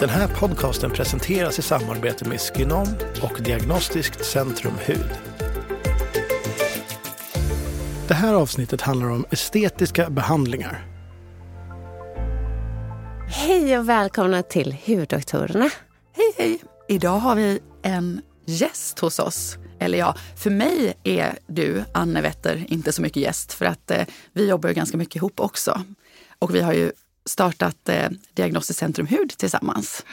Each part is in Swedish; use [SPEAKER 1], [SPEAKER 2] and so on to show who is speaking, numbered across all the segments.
[SPEAKER 1] Den här podcasten presenteras i samarbete med Skinom och Diagnostiskt Centrum Hud. Det här avsnittet handlar om estetiska behandlingar.
[SPEAKER 2] Hej och välkomna till Huddoktorerna.
[SPEAKER 3] Hej, hej! Idag har vi en gäst hos oss. Eller ja, för mig är du, Anne Wetter, inte så mycket gäst för att eh, vi jobbar ju ganska mycket ihop också. Och vi har ju startat eh, Diagnostiskt Centrum Hud tillsammans.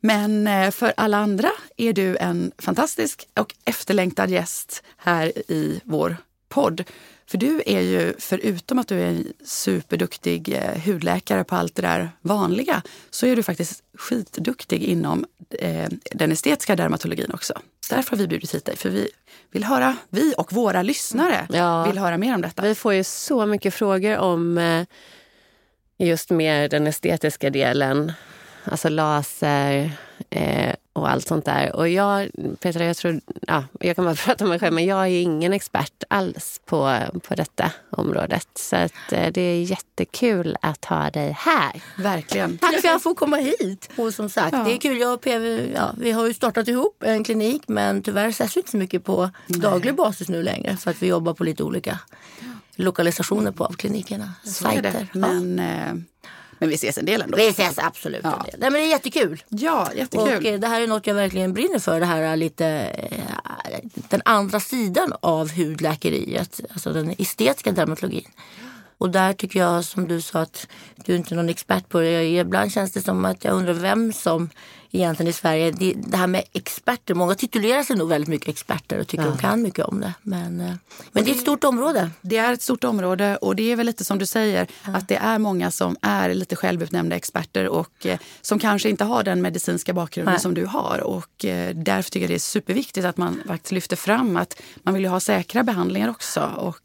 [SPEAKER 3] Men eh, för alla andra är du en fantastisk och efterlängtad gäst här i vår podd. För du är ju, förutom att du är en superduktig eh, hudläkare på allt det där vanliga, så är du faktiskt skitduktig inom eh, den estetiska dermatologin också. Därför har vi bjudit hit dig, för vi vill höra, vi och våra lyssnare
[SPEAKER 2] Ja.
[SPEAKER 3] vill höra mer om detta.
[SPEAKER 2] Vi får ju så mycket frågor om eh, just mer den estetiska delen. Alltså laser eh, och allt sånt där. Och jag, Petra, jag tror, ja, jag kan bara prata om mig själv, men jag är ingen expert alls på, på detta området. Så att, eh, det är jättekul att ha dig här.
[SPEAKER 3] Verkligen.
[SPEAKER 4] Tack för att jag får komma hit. Och som sagt,
[SPEAKER 3] Ja.
[SPEAKER 4] det är kul. Jag och PV, ja, vi har ju startat ihop en klinik men tyvärr ses vi inte så mycket på daglig basis nu längre för att vi jobbar på lite olika lokalisationer på av klinikerna.
[SPEAKER 3] Så är det.
[SPEAKER 4] Sajter. Ja.
[SPEAKER 3] Men, eh, men vi ses en del ändå.
[SPEAKER 4] Vi ses absolut.
[SPEAKER 3] Ja.
[SPEAKER 4] en del. Nej, men det är jättekul.
[SPEAKER 3] Ja, jättekul.
[SPEAKER 4] Och eh, det här är något jag verkligen brinner för. Det här är lite eh, den andra sidan av hudläkeriet. Alltså den estetiska dermatologin. Och där tycker jag som du sa att du är inte är någon expert på det. Ibland känns det som att jag undrar vem som egentligen i Sverige, det, det här med experter. Många titulerar sig nog väldigt mycket experter och tycker de kan mycket om det. Men, eh, men det är ett stort område.
[SPEAKER 3] Det är ett stort område och det är väl lite som du säger att det är många som är lite självutnämnda experter och eh, som kanske inte har den medicinska bakgrunden
[SPEAKER 4] Nej.
[SPEAKER 3] som du har. Och eh, därför tycker jag det är superviktigt att man faktiskt lyfter fram att man vill ju ha säkra behandlingar också och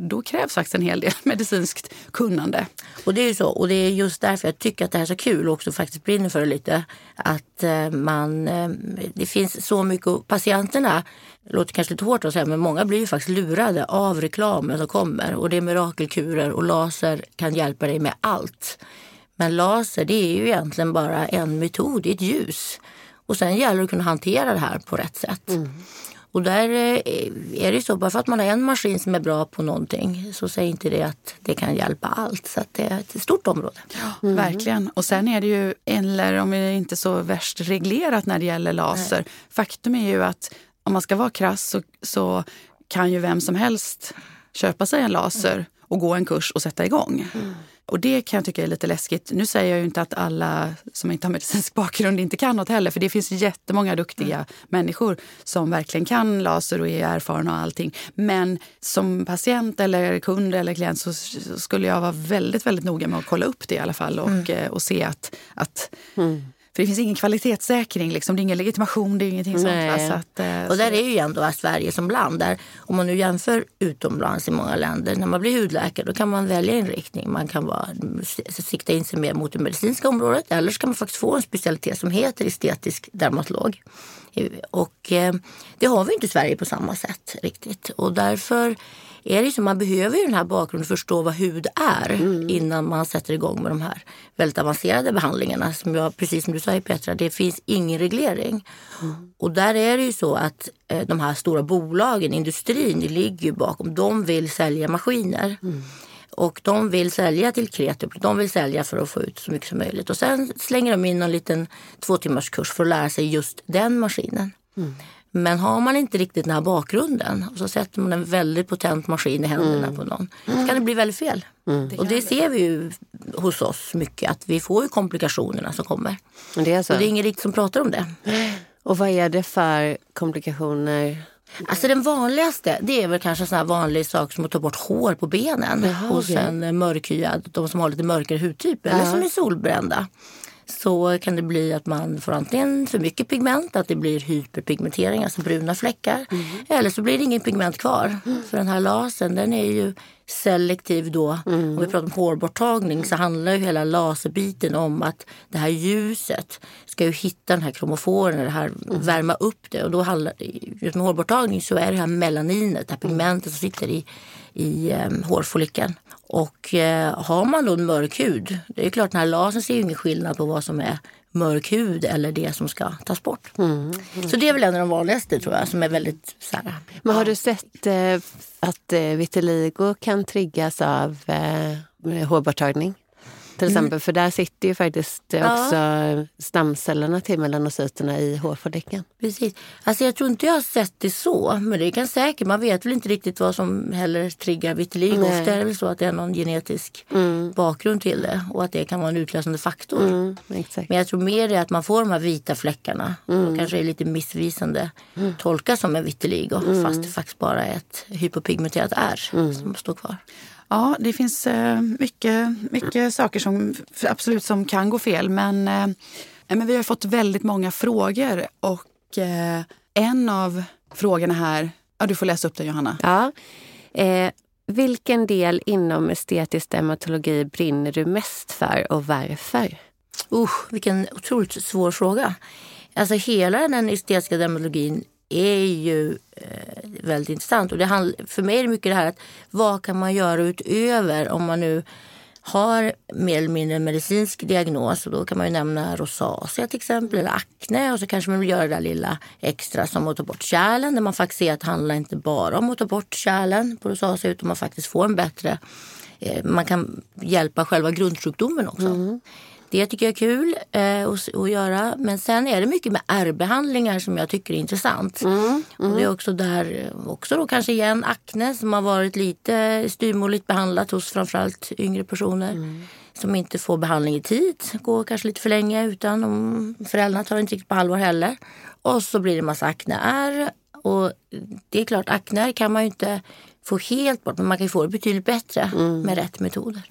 [SPEAKER 3] då krävs faktiskt en hel del medicinskt kunnande.
[SPEAKER 4] Och det är ju så. Och det är just därför jag tycker att det här är så kul och också faktiskt brinner för det lite. Att eh, man, eh, det finns så mycket, och patienterna, det låter kanske lite hårt att säga, men många blir ju faktiskt lurade av reklamen som kommer. Och det är mirakelkurer och laser kan hjälpa dig med allt. Men laser det är ju egentligen bara en metod, ett ljus. Och sen gäller det att kunna hantera det här på rätt sätt. Och där eh, är det så, bara för att man har en maskin som är bra på någonting så säger inte det att det kan hjälpa allt. Så det är ett stort område.
[SPEAKER 3] Verkligen. Och sen är det ju, eller om det är inte så värst reglerat när det gäller laser. Faktum är ju att om man ska vara krass så, så kan ju vem som helst köpa sig en laser och gå en kurs och sätta igång. Och det kan jag tycka är lite läskigt. Nu säger jag ju inte att alla som inte har medicinsk bakgrund inte kan något heller. För det finns jättemånga duktiga människor som verkligen kan laser och är erfarna och allting. Men som patient eller kund eller klient så, skulle jag vara väldigt, väldigt noga med att kolla upp det i alla fall och, eh, och se att, att för det finns ingen kvalitetssäkring, liksom. det är ingen legitimation, det är ingenting sånt.
[SPEAKER 2] Nej.
[SPEAKER 3] Va? Så att, eh,
[SPEAKER 4] Och där är ju ändå Sverige som land. Där, om man nu jämför utomlands i många länder. När man blir hudläkare då kan man välja inriktning. Man kan vara, sikta in sig mer mot det medicinska området. Eller så kan man faktiskt få en specialitet som heter estetisk dermatolog. Och eh, det har vi inte i Sverige på samma sätt riktigt. Och därför är liksom, man behöver ju den här bakgrunden för att förstå vad hud är innan man sätter igång med de här väldigt avancerade behandlingarna. Som jag, precis som du sa Petra, det finns ingen reglering. Och där är det ju så att eh, de här stora bolagen, industrin, ligger ju bakom. De vill sälja maskiner. Och de vill sälja till kreatur, de vill sälja för att få ut så mycket som möjligt. Och sen slänger de in en liten två timmars kurs för att lära sig just den maskinen. Men har man inte riktigt den här bakgrunden och så sätter man en väldigt potent maskin i händerna på någon så kan det bli väldigt fel. Och det ser vi ju hos oss mycket att vi får ju komplikationerna som kommer.
[SPEAKER 2] Men Det är så.
[SPEAKER 4] Och det är ingen riktigt som pratar om det.
[SPEAKER 2] Och vad är det för komplikationer?
[SPEAKER 4] Alltså den vanligaste det är väl kanske en sån här vanlig sak som att ta bort hår på benen
[SPEAKER 2] Jaha,
[SPEAKER 4] hos
[SPEAKER 2] okej.
[SPEAKER 4] en mörkhyad, de som har lite mörkare hudtyp eller
[SPEAKER 2] Ja.
[SPEAKER 4] som är solbrända. Så kan det bli att man får antingen för mycket pigment, att det blir hyperpigmentering, alltså bruna fläckar. Eller så blir det ingen pigment kvar. För den här lasern den är ju selektiv då. Om vi pratar om hårborttagning så handlar ju hela laserbiten om att det här ljuset ska ju hitta den här kromoforen, det här, värma upp det. Och då handlar just med hårborttagning så är det här melaninet, det här pigmentet som sitter i, i um, hårfollikeln. Och eh, har man då mörk hud, det är klart den här lasern ser ju ingen skillnad på vad som är mörk hud eller det som ska tas bort. Så det är väl en av de vanligaste tror jag som är väldigt så här,
[SPEAKER 2] Men har du sett eh, att eh, vitiligo kan triggas av eh, hårborttagning? Till exempel, för där sitter ju faktiskt
[SPEAKER 4] Ja.
[SPEAKER 2] också stamcellerna till melanocyterna i hårfollikeln.
[SPEAKER 4] Precis. Alltså jag tror inte jag har sett det så, men det kan säkert. Man vet väl inte riktigt vad som heller triggar vitiligo. Ofta är det väl så att det är någon genetisk bakgrund till det och att det kan vara en utlösande faktor.
[SPEAKER 2] Mm.
[SPEAKER 4] Men jag tror mer det att man får de här vita fläckarna och kanske är lite missvisande tolkas som en vitiligo fast det faktiskt bara är ett hypopigmenterat ärr som står kvar.
[SPEAKER 3] Ja, det finns eh, mycket, mycket saker som absolut som kan gå fel. Men, eh, men vi har fått väldigt många frågor och eh, en av frågorna här, ja, du får läsa upp den Johanna.
[SPEAKER 2] Ja. Eh, vilken del inom estetisk dermatologi brinner du mest för och varför?
[SPEAKER 4] Usch, vilken otroligt svår fråga. Alltså hela den estetiska dermatologin är ju eh, väldigt intressant. Och det handl- för mig är det mycket det här att vad kan man göra utöver om man nu har mer eller mindre en medicinsk diagnos. Och då kan man ju nämna rosacea till exempel eller akne och så kanske man vill göra det där lilla extra som att ta bort kärlen där man faktiskt ser att det handlar inte bara om att ta bort kärlen på rosacea utan man faktiskt får en bättre eh, man kan hjälpa själva grundsjukdomen också. Mm. Det tycker jag är kul eh, att, att göra. Men sen är det mycket med ärrbehandlingar som jag tycker är intressant. Och det är också där, också då kanske igen akne som har varit lite styvmoderligt behandlat hos framförallt yngre personer. Som inte får behandling i tid, går kanske lite för länge utan om föräldrarna tar inte riktigt på allvar heller. Och så blir det massa akneärr. Och det är klart, akneärr kan man ju inte få helt bort men man kan få det betydligt bättre med rätt metoder.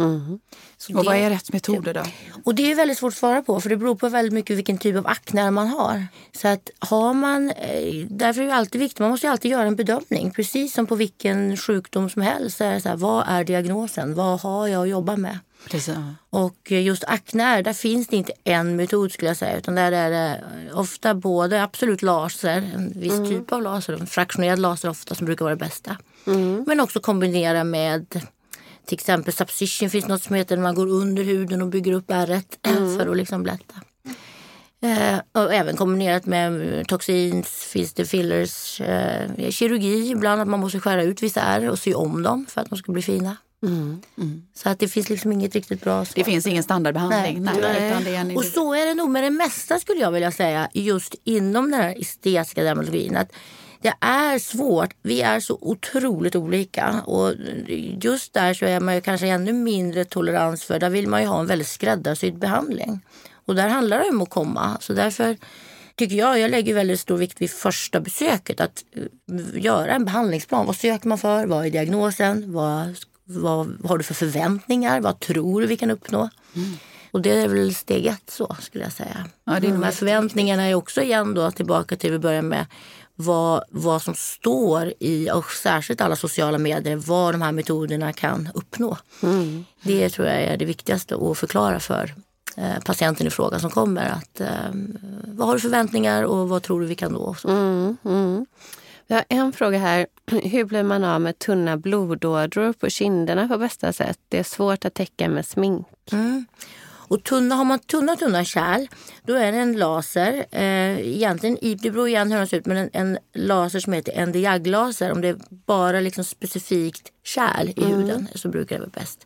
[SPEAKER 4] Så
[SPEAKER 3] Och vad är rätt metoder då?
[SPEAKER 4] och det är väldigt svårt att svara på för det beror på väldigt mycket vilken typ av akne man har. Så att har man, eh, därför är det alltid viktigt, man måste ju alltid göra en bedömning. Precis som på vilken sjukdom som helst. Så är det så här, vad är diagnosen? Vad har jag att jobba med?
[SPEAKER 3] Precis.
[SPEAKER 4] Och eh, just akne, där finns det inte en metod skulle jag säga. Utan där är det ofta både absolut laser, en viss typ av laser, en fraktionerad laser ofta som brukar vara det bästa. Men också kombinera med till exempel subcision finns något som heter när man går under huden och bygger upp ärret för att liksom lätta. Eh, och även kombinerat med toxins, finns det fillers, eh, kirurgi ibland att man måste skära ut vissa ärr och sy om dem för att de ska bli fina. Så att det finns liksom inget riktigt bra svar.
[SPEAKER 3] Det finns ingen standardbehandling. Nej. en
[SPEAKER 4] Och så är det nog med det mesta skulle jag vilja säga just inom den här estetiska dermatologin. Att det är svårt. Vi är så otroligt olika. Och just där så är man ju kanske ännu mindre tolerans för. Där vill man ju ha en väldigt skräddarsydd behandling. Och där handlar det om att komma. Så därför tycker jag, jag lägger väldigt stor vikt vid första besöket. Att eh, göra en behandlingsplan. Vad söker man för? Vad är diagnosen? Vad, vad, har du för förväntningar? Vad tror du vi kan uppnå? Och det är väl steg ett så skulle jag säga.
[SPEAKER 3] Ja, det är
[SPEAKER 4] De här förväntningarna är också igen då tillbaka till vi börjar med vad, vad som står i, och särskilt alla sociala medier, vad de här metoderna kan uppnå. Det tror jag är det viktigaste att förklara för eh, patienten i fråga som kommer. Att, eh, vad har du förväntningar och vad tror du vi kan nå?
[SPEAKER 2] Mm, mm. Vi har en fråga här. Hur blir man av med tunna blodådror på kinderna på bästa sätt? Det är svårt att täcka med smink.
[SPEAKER 4] Mm. Och tunna, har man tunna, tunna kärl, då är det en laser. Eh, egentligen, det beror igen hur den ser ut, men en, en laser som heter NdJAG-laser. Om det är bara liksom specifikt kärl i huden så brukar det vara bäst.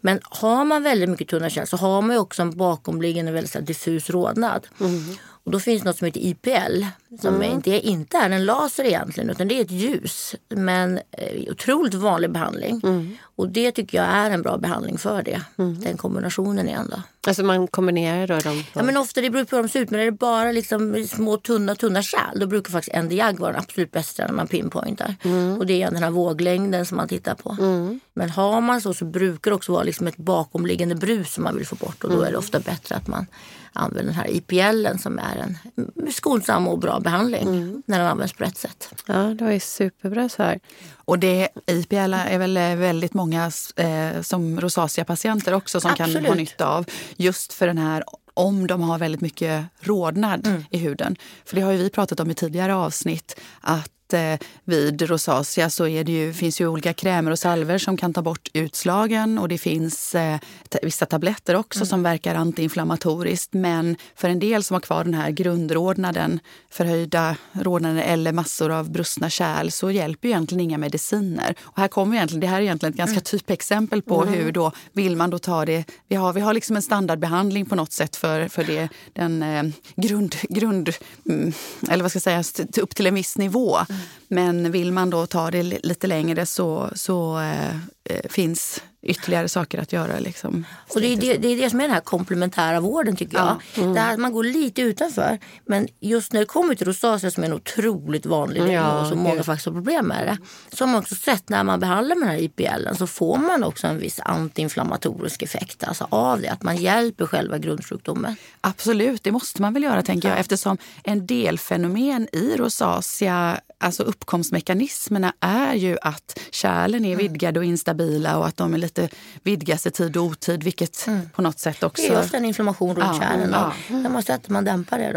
[SPEAKER 4] Men har man väldigt mycket tunna kärl så har man också en bakomliggande väldigt diffus rodnad. Och då finns något som heter IPL som inte, är, inte är en laser egentligen utan det är ett ljus. Men eh, otroligt vanlig behandling. Och det tycker jag är en bra behandling för det. Den kombinationen igen då.
[SPEAKER 2] Alltså man kombinerar då dem?
[SPEAKER 4] Ja, men ofta det beror på hur de ser ut. Men är det bara liksom små tunna tunna kärl då brukar faktiskt ND-JAG vara den absolut bästa när man pinpointar.
[SPEAKER 2] Mm.
[SPEAKER 4] Och det är den här våglängden som man tittar på. Men har man så så brukar det också vara liksom ett bakomliggande brus som man vill få bort. Och då är
[SPEAKER 2] Mm.
[SPEAKER 4] det ofta bättre att man använder den här IPLen som är en skonsam och bra behandling
[SPEAKER 2] Mm.
[SPEAKER 4] när den används på rätt sätt.
[SPEAKER 2] Ja, det var ju superbra svar.
[SPEAKER 3] Och det, IPL är väl eh, väldigt många eh, som rosacea-patienter också som kan ha
[SPEAKER 4] Absolut.
[SPEAKER 3] nytta av. Just för den här om de har väldigt mycket rodnad
[SPEAKER 4] Mm.
[SPEAKER 3] i huden. För det har ju vi pratat om i tidigare avsnitt. Att vid rosacea så det ju, finns ju olika krämer och salver som kan ta bort utslagen. Och det finns eh, vissa tabletter också
[SPEAKER 4] Mm.
[SPEAKER 3] som verkar antiinflammatoriskt. Men för en del som har kvar den här grundrodnaden, förhöjda rodnaden eller massor av brustna kärl så hjälper ju egentligen inga mediciner. Och här kommer egentligen, det här är egentligen ett ganska typexempel på hur då vill man då ta det. Vi har, vi har liksom en standardbehandling på något sätt för, för det, den eh, grund, grund mm, eller vad ska jag säga, upp till en viss nivå. Men vill man då ta det lite längre så, så eh, finns ytterligare saker att göra. Liksom.
[SPEAKER 4] Och det är det, det är det som är den här komplementära vården tycker jag. Det här, att man går lite utanför. Men just när det kommer till rosacea som är en otroligt vanlig
[SPEAKER 2] Ja,
[SPEAKER 4] diagnos och många faktiskt har problem med det. Så har man också sett när man behandlar med den här IPLen så får man också en viss antiinflammatorisk effekt alltså av det. Att man hjälper själva grundsjukdomen.
[SPEAKER 3] Absolut, det måste man väl göra tänker jag eftersom en delfenomen i rosacea, alltså uppkomstmekanismerna är ju att kärlen är vidgade och instabila och att de är lite vidgas i tid och otid vilket på något sätt också...
[SPEAKER 4] Det är just en inflammation runt
[SPEAKER 3] Ja,
[SPEAKER 4] kärlen.
[SPEAKER 3] ja.
[SPEAKER 4] och Där måste att man dämpar det.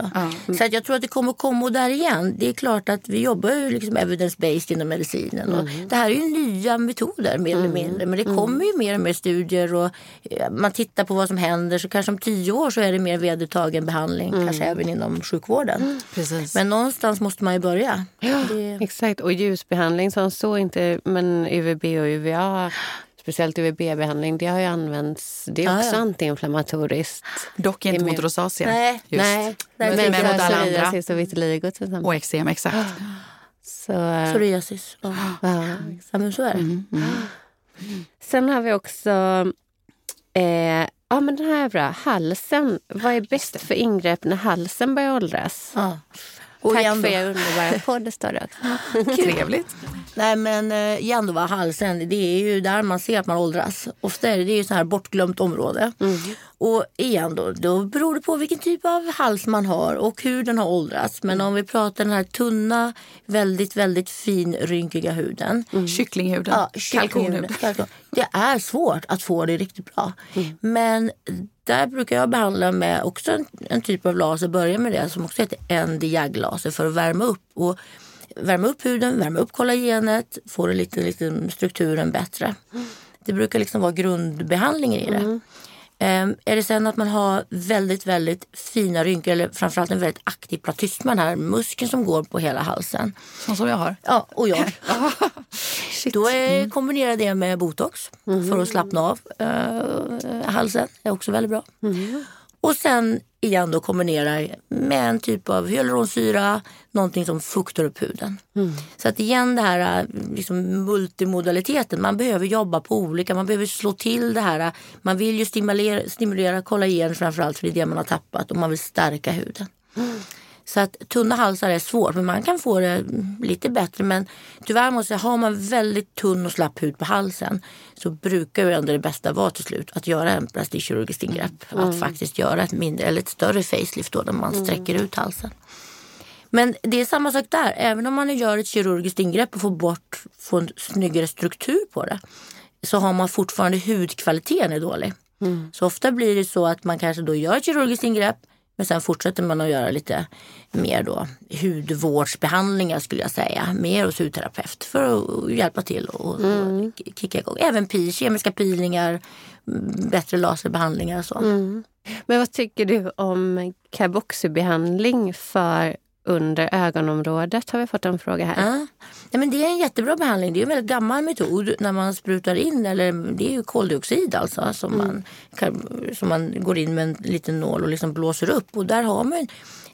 [SPEAKER 4] Då. Så att jag tror att det kommer komma där igen. Det är klart att vi jobbar ju liksom evidence-based inom medicinen. Och det här är ju nya metoder mer eller mindre. Men det kommer ju mer och mer studier och eh, man tittar på vad som händer. Så kanske om tio år så är det mer vedertagen behandling. Kanske även inom sjukvården.
[SPEAKER 3] Precis.
[SPEAKER 4] Men någonstans måste man ju börja. Det,
[SPEAKER 2] Exakt, och ljusbehandling som så inte, men UVB och UVA, speciellt UVB-behandling, det har ju använts, det är
[SPEAKER 4] Ja,
[SPEAKER 2] också
[SPEAKER 4] ja.
[SPEAKER 2] antiinflammatoriskt.
[SPEAKER 3] Dock inte mot rosacea.
[SPEAKER 4] nej,
[SPEAKER 3] Just.
[SPEAKER 4] nej. nej
[SPEAKER 3] Men- men mot alla andra.
[SPEAKER 2] och vitiligo till exempel.
[SPEAKER 3] Och eksem, exakt.
[SPEAKER 2] Så, eh,
[SPEAKER 4] Psoriasis. Ja.
[SPEAKER 2] ja.
[SPEAKER 4] Ja, men så är det.
[SPEAKER 3] Mm, mm.
[SPEAKER 2] Sen har vi också, eh, ja men den här är bra, halsen. Vad är bäst för ingrepp när halsen börjar åldras?
[SPEAKER 4] Ja. Och
[SPEAKER 2] Tack
[SPEAKER 4] igen
[SPEAKER 2] för er underbara podd, det står det också.
[SPEAKER 3] Trevligt.
[SPEAKER 4] Nej men eh, igen då, va, halsen, det är ju där man ser att man åldras. Ofta är det, det är ju så här bortglömt område. Och igen då, då beror det på vilken typ av hals man har och hur den har åldrats. Men om vi pratar den här tunna, väldigt, väldigt finrynkiga huden.
[SPEAKER 3] Kycklinghuden.
[SPEAKER 4] Ja,
[SPEAKER 3] Kalkonhud.
[SPEAKER 4] kalkon. Det är svårt att få det riktigt bra. Men där brukar jag behandla med också en, en typ av laser, börja med det som också heter ND-JAG-laser för att värma upp. Och värma upp huden, värma upp kollagenet, få det lite, lite strukturen bättre. Det brukar liksom vara grundbehandlingen i det. Ehm, är det sen att man har väldigt, väldigt fina rynkor eller framförallt en väldigt aktiv platysma, den här muskeln som går på hela halsen.
[SPEAKER 3] Som, som jag har.
[SPEAKER 4] Ja, och jag.
[SPEAKER 3] Shit.
[SPEAKER 4] Då är, kombinerar det med botox för att slappna av eh, halsen. Är också väldigt bra. Och sen igen då kombinera med en typ av hyaluronsyra, någonting som fuktar upp huden. Så att igen det här liksom multimodaliteten, man behöver jobba på olika, man behöver slå till det här. Man vill ju stimulera, stimulera kollagen framförallt för det är det man har tappat och man vill stärka huden. Så att tunna halsar är svårt, men man kan få det lite bättre. Men tyvärr måste jag, har man väldigt tunn och slapp hud på halsen så brukar ju ändå det bästa vara till slut att göra en plastikkirurgiskt ingrepp. Att faktiskt göra ett mindre eller ett större facelift då, där man sträcker ut halsen. Men det är samma sak där. Även om man gör ett kirurgiskt ingrepp och får bort, får en snyggare struktur på det så har man fortfarande hudkvaliteten är dålig. Så ofta blir det så att man kanske då gör ett kirurgiskt ingrepp men sen fortsätter man att göra lite mer då hudvårdsbehandlingar skulle jag säga. Mer hos hudterapeut för att hjälpa till och, och kicka igång. Även pil, kemiska peelingar, mm, bättre laserbehandlingar och så.
[SPEAKER 2] Men vad tycker du om carboxybehandling för under ögonområdet har vi fått en fråga här.
[SPEAKER 4] Ja. Nej, men det är en jättebra behandling. Det är en väldigt gammal metod när man sprutar in, eller det är ju koldioxid alltså, som, man, kan, som man går in med en liten nål och liksom blåser upp. Och där har man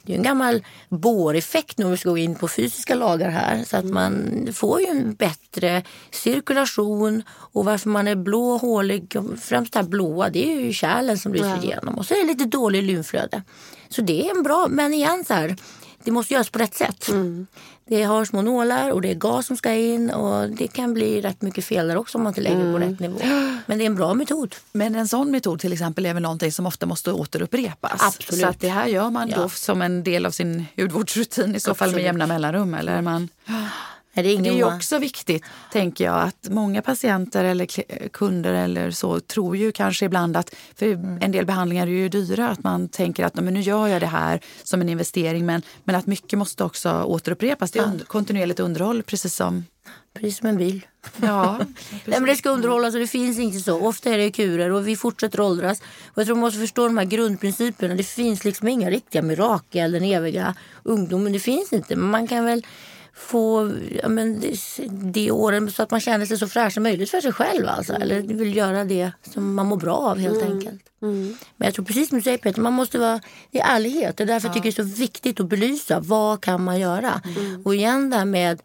[SPEAKER 4] det är en gammal båreffekt om vi ska gå in på fysiska lagar här. Så att man får ju en bättre cirkulation och varför man är blå och hålig, främst det här blåa, det är ju kärlen som lyser igenom. Och så är det lite dålig lymflöde. Så det är en bra, men igen så här, det måste göras på rätt sätt. Mm. Det har små nålar och det är gas som ska in och det kan bli rätt mycket fel där också om man inte lägger mm. på rätt nivå. Men det är en bra metod.
[SPEAKER 3] Men en sån metod till exempel är väl någonting som ofta måste återupprepas?
[SPEAKER 4] Absolut.
[SPEAKER 3] Så att det här gör man ja. då som en del av sin hudvårdsrutin i så Absolut. fall med jämna mellanrum? Eller man...
[SPEAKER 4] Är det,
[SPEAKER 3] det är ju också viktigt, tänker jag, att många patienter eller kunder eller så tror ju kanske ibland att, för mm. en del behandlingar är ju dyra, att man tänker att men nu gör jag det här som en investering men, men att mycket måste också återupprepas. Det är ja. kontinuerligt underhåll precis som
[SPEAKER 4] Precis som en bil.
[SPEAKER 3] Ja,
[SPEAKER 4] Nej, men det ska underhållas och det finns inte så. Ofta är det kurer och vi fortsätter åldras. Och jag tror man måste förstå de här grundprinciperna. Det finns liksom inga riktiga mirakel, den eviga ungdomen. Det finns inte. Men man kan väl få ja, men, det åren så att man känner sig så fräsch som möjligt för sig själv. Alltså. Mm. Eller vill göra det som man mår bra av helt mm. enkelt. Mm. Men jag tror precis som du säger Peter, man måste vara i ärlighet. Och därför ja. tycker jag det är så viktigt att belysa vad kan man göra. Mm. Och igen där med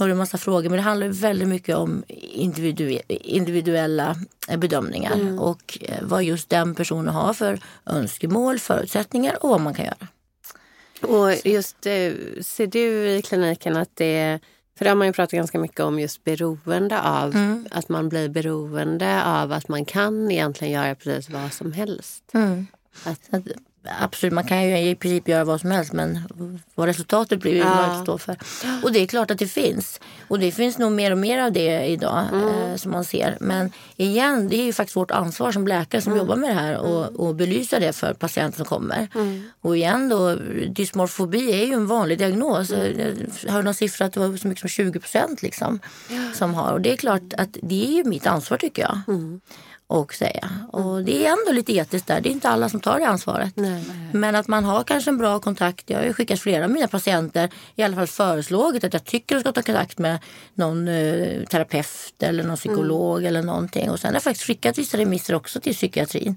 [SPEAKER 4] nu har du en massa frågor men det handlar väldigt mycket om individu individuella bedömningar mm. och eh, vad just den personen har för önskemål, förutsättningar och vad man kan göra.
[SPEAKER 2] Och just eh, ser du i kliniken att det för det har man ju pratat ganska mycket om just beroende av. Mm. Att man blir beroende av att man kan egentligen göra precis vad som helst.
[SPEAKER 4] Mm. Att, att Absolut, man kan ju i princip göra vad som helst men vad resultatet blir ja. man inte stå för. Och det är klart att det finns. Och det finns nog mer och mer av det idag mm. eh, som man ser. Men igen, det är ju faktiskt vårt ansvar som läkare som mm. jobbar med det här och, mm. och belysa det för patienter som kommer. Mm. Och igen då, dysmorfobi är ju en vanlig diagnos. Mm. Jag hörde någon siffra att det var så mycket som 20 procent liksom, som har. Och det är klart att det är ju mitt ansvar tycker jag. Mm och säga. Och det är ändå lite etiskt där. Det är inte alla som tar det ansvaret. Nej. Men att man har kanske en bra kontakt. Jag har ju skickat flera av mina patienter, i alla fall föreslagit att jag tycker att de ska ta kontakt med någon eh, terapeut eller någon psykolog mm. eller någonting. Och sen har jag faktiskt skickat vissa remisser också till psykiatrin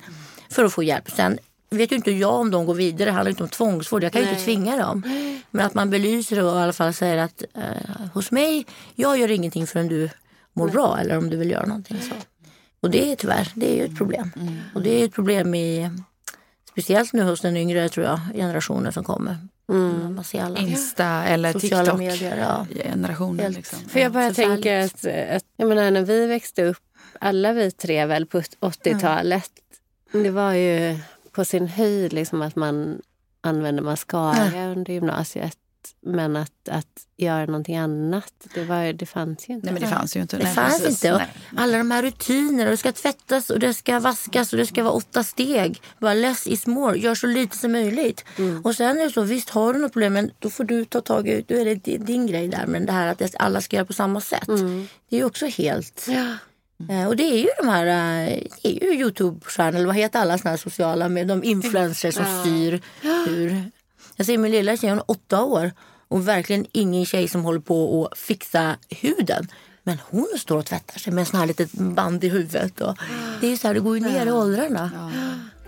[SPEAKER 4] för att få hjälp. Sen vet ju inte jag om de går vidare. Det handlar inte om tvångsvård. Jag kan ju inte tvinga dem. Men att man belyser och i alla fall säger att eh, hos mig, jag gör ingenting förrän du mår Nej. bra eller om du vill göra någonting. Så. Och det är tyvärr, det är ju ett problem. Mm. Och det är ett problem i, speciellt nu hos den yngre tror jag, generationen som kommer.
[SPEAKER 3] Mm. Man ser alla. Insta eller TikTok medier, ja. generationen. Liksom.
[SPEAKER 2] För jag bara tänker att, att, jag menar när vi växte upp, alla vi tre väl på 80-talet, mm. det var ju på sin höjd liksom att man använde mascara under gymnasiet. Men att, att göra någonting annat, det, var, det fanns ju inte.
[SPEAKER 3] Nej, men det fanns ju inte.
[SPEAKER 4] Det fanns inte. alla de här rutinerna, det ska tvättas och det ska vaskas och det ska vara åtta steg. Bara less is more, gör så lite som möjligt. Mm. Och sen är det så, visst har du något problem, men då får du ta tag i, då är det din, din grej där. Men det här att alla ska göra på samma sätt, mm. det är ju också helt... Ja. Mm. Och det är ju de här eh, det är ju Youtube-stjärnor, eller vad heter alla såna här sociala med de influencers som styr hur jag ser min lilla tjej, hon är åtta år och verkligen ingen tjej som håller på att fixa huden. Men hon står och tvättar sig med en sån här litet band i huvudet. Och det är så här, det går ju ner i åldrarna.